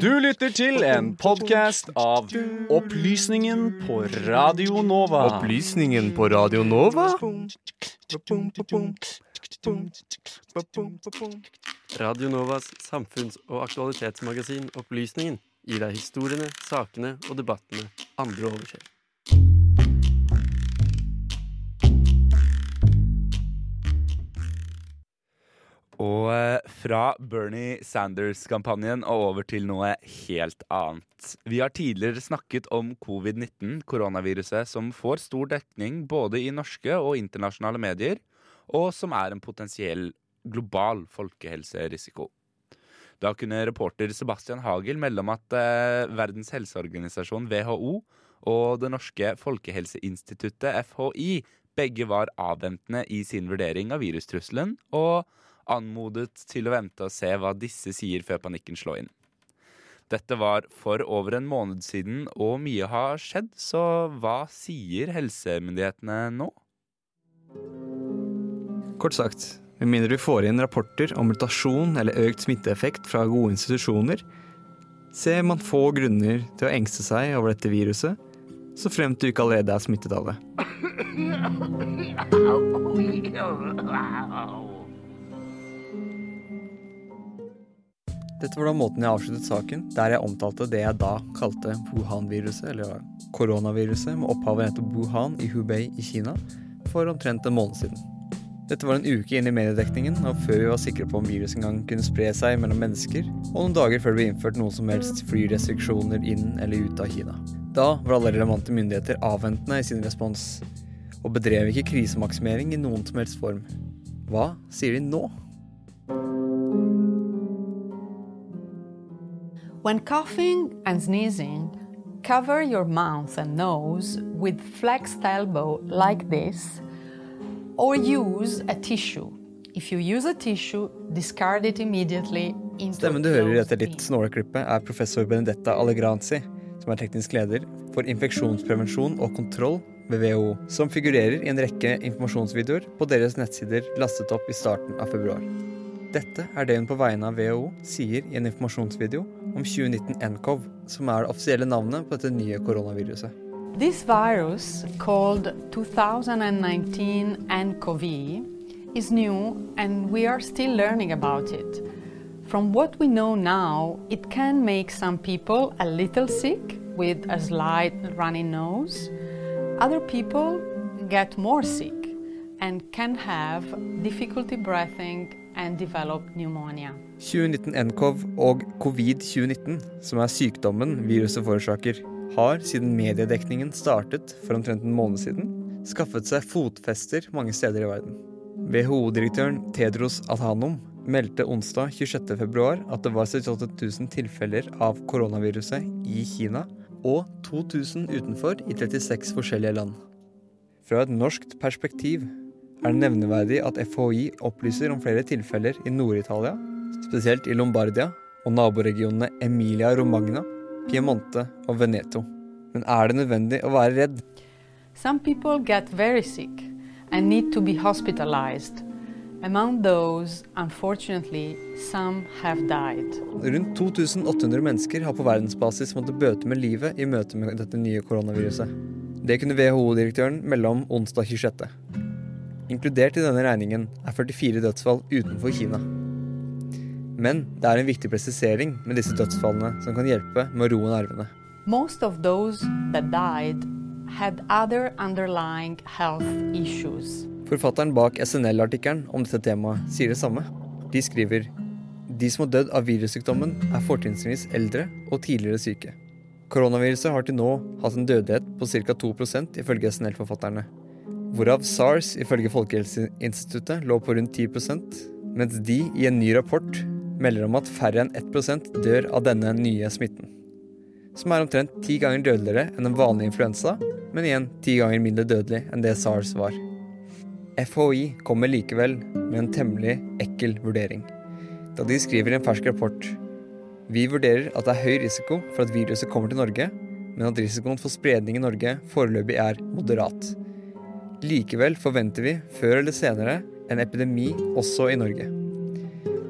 Du lytter til en podkast av Opplysningen på Radio Nova. Opplysningen på Radio Nova? Radio Novas samfunns- og aktualitetsmagasin Opplysningen gir deg historiene, sakene og debattene andre overser. Og eh, fra Bernie Sanders-kampanjen og over til noe helt annet. Vi har tidligere snakket om covid-19, koronaviruset, som får stor dekning både i norske og internasjonale medier, og som er en potensiell global folkehelserisiko. Da kunne reporter Sebastian Hagel melde om at eh, Verdens helseorganisasjon, WHO, og det norske folkehelseinstituttet, FHI, begge var avventende i sin vurdering av virustrusselen, og anmodet til å vente og se hva disse sier før panikken slår inn. Dette var for over en måned siden, og mye har skjedd, så hva sier helsemyndighetene nå? Kort sagt, med mindre vi får inn rapporter om mutasjon eller økt smitteeffekt fra gode institusjoner, ser man få grunner til å engste seg over dette viruset, så fremt du ikke allerede er smittet av det. Dette var da måten jeg avsluttet saken, der jeg omtalte det jeg da kalte Wuhan-viruset, eller koronaviruset, med opphavet nettopp Wuhan i Hubei i Kina, for omtrent en måned siden. Dette var en uke inn i mediedekningen, og før vi var sikre på om viruset engang kunne spre seg mellom mennesker, og noen dager før det ble innført noen som helst flyrestriksjoner inn eller ut av Kina. Da var alle relevante myndigheter avventende i sin respons, og bedrev ikke krisemaksimering i noen som helst form. Hva sier de nå? When coughing and sneezing, cover your mouth and nose with flexed elbow like this, or use a tissue. If you use a tissue, discard it immediately Stemmen du hører etter litt snoreklippet, er professor Benedetta Allegranzi, som er teknisk leder for infeksjonsprevensjon og kontroll ved WHO, som figurerer i en rekke informasjonsvideoer på deres nettsider lastet opp i starten av februar. Dette er det hun på vegne av WHO sier i en informasjonsvideo om 2019 nCoV, som er det offisielle navnet på dette nye koronaviruset. This virus, called 2019 nCoV, is new and we are still learning about it. From what we know now, it can make some people a little sick with a slight runny nose. Other people get more sick and can have difficulty breathing and develop pneumonia. 2019 nCoV og covid-2019, som er sykdommen viruset forårsaker, har siden mediedekningen startet for omtrent en måned siden, skaffet seg fotfester mange steder i verden. WHO-direktøren Tedros Adhanom meldte onsdag 26.2 at det var 78 000 tilfeller av koronaviruset i Kina og 2000 utenfor i 36 forskjellige land. Fra et norskt perspektiv er det nevneverdig at FHI opplyser om flere tilfeller i Nord-Italia, spesielt i Lombardia og naboregionene Emilia-Romagna, Piemonte og Veneto. Men er det nødvendig å være redd? Some people get very sick and need to be hospitalized. Among those, unfortunately, some have died. Rundt 2800 mennesker har på verdensbasis måttet bøte med livet i møte med dette nye koronaviruset. Det kunne WHO-direktøren melde om onsdag 26. Inkludert i denne regningen er 44 dødsfall utenfor Kina. Men det er en viktig presisering med disse dødsfallene som kan hjelpe med å roe nervene. Most of those that died had other underlying health issues. Forfatteren bak SNL-artikkelen om dette temaet sier det samme. De skriver de som har dødd av virussykdommen, er fortrinnsvis eldre og tidligere syke. Koronaviruset har til nå hatt en dødelighet på ca. 2% ifølge SNL-forfatterne. Hvorav SARS ifølge Folkehelseinstituttet lå på rundt 10% mens de i en ny rapport melder om at færre enn 1% dør av denne nye smitten. Som er omtrent ti ganger dødeligere enn en vanlig influensa, men igjen ti ganger mindre dødelig enn det SARS var. FHI kommer likevel med en temmelig ekkel vurdering. Da de skriver i en fersk rapport Vi vurderer at det er høy risiko for at viruset kommer til Norge, men at risikoen for spredning i Norge foreløpig er moderat. Likevel forventer vi før eller senere en epidemi også i Norge.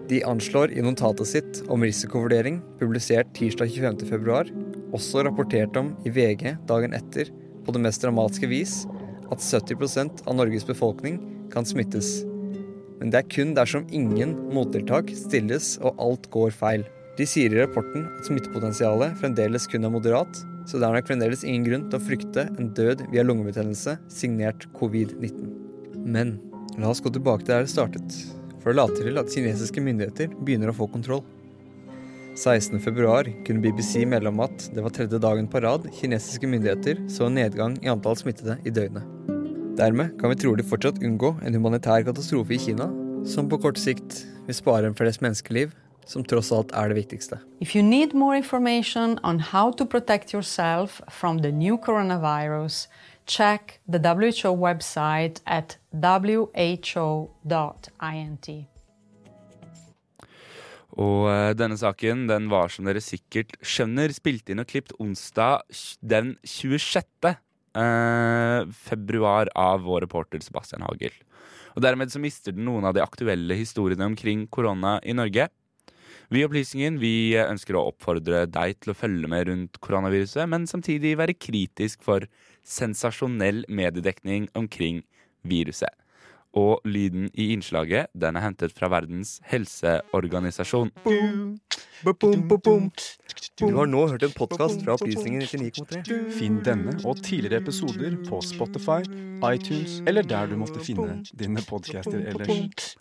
De anslår i notatet sitt om risikovurdering, publisert tirsdag 25.2, også rapportert om i VG dagen etter på det mest dramatiske vis, at 70% av Norges befolkning kan smittes. Men det er kun dersom ingen mottiltak stilles og alt går feil. De sier i rapporten at smittepotensialet fremdeles kun er moderat, så det er nok fremdeles ingen grunn til å frykte en død via lungebetennelse signert covid-19. Men la oss gå tilbake til der det startet, for det later til at kinesiske myndigheter begynner å få kontroll. 16.2 kunne BBC melde om at det var tredje dagen på rad kinesiske myndigheter så en nedgang i antall smittede i døgnet. Dermed kan vi trolig fortsatt unngå en humanitær katastrofe i Kina, som på kort sikt vil spare en flest menneskeliv, som tross alt er det viktigste. If you need more information on how to protect yourself from the new coronavirus, check the WHO website at who.int. Og eh, denne saken den var, som dere sikkert skjønner, spilt inn og klippet onsdag den 26. eh, februar av vår reporter Sebastian Hagel. Og Dermed så mister den noen av de aktuelle historiene omkring korona i Norge. Vi Opplysningen vi ønsker å oppfordre deg til å følge med rundt koronaviruset, men samtidig være kritisk for sensasjonell mediedekning omkring viruset. Og lyden i innslaget den er hentet fra Verdens helseorganisasjon. Du har nå hørt en podkast fra Opplysningen 99,3. Finn denne og tidligere episoder på Spotify, iTunes eller der du måtte finne dine podcaster ellers.